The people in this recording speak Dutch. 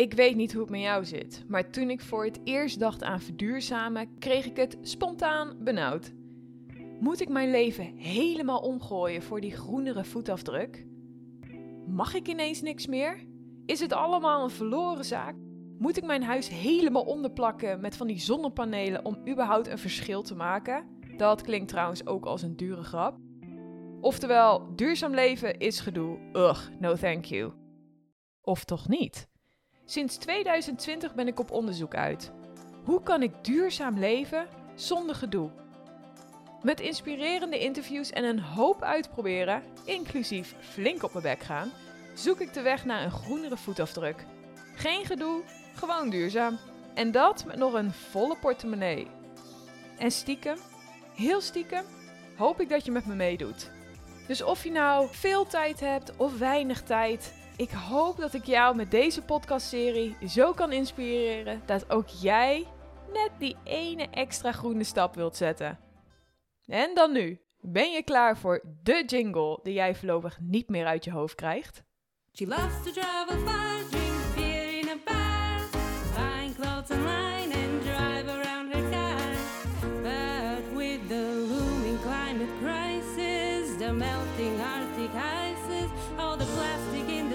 Ik weet niet hoe het met jou zit, maar toen ik voor het eerst dacht aan verduurzamen, kreeg ik het spontaan benauwd. Moet ik mijn leven helemaal omgooien voor die groenere voetafdruk? Mag ik ineens niks meer? Is het allemaal een verloren zaak? Moet ik mijn huis helemaal onderplakken met van die zonnepanelen om überhaupt een verschil te maken? Dat klinkt trouwens ook als een dure grap. Oftewel, duurzaam leven is gedoe. Ugh, no thank you. Of toch niet? Sinds 2020 ben ik op onderzoek uit. Hoe kan ik duurzaam leven zonder gedoe? Met inspirerende interviews en een hoop uitproberen, inclusief flink op mijn bek gaan, zoek ik de weg naar een groenere voetafdruk. Geen gedoe, gewoon duurzaam. En dat met nog een volle portemonnee. En stiekem, heel stiekem, hoop ik dat je met me meedoet. Dus of je nou veel tijd hebt of weinig tijd, ik hoop dat ik jou met deze podcastserie zo kan inspireren dat ook jij net die ene extra groene stap wilt zetten. En dan nu. Ben je klaar voor de jingle die jij voorlopig niet meer uit je hoofd krijgt? She loves to travel. the melting Arctic ices, all the plastic in the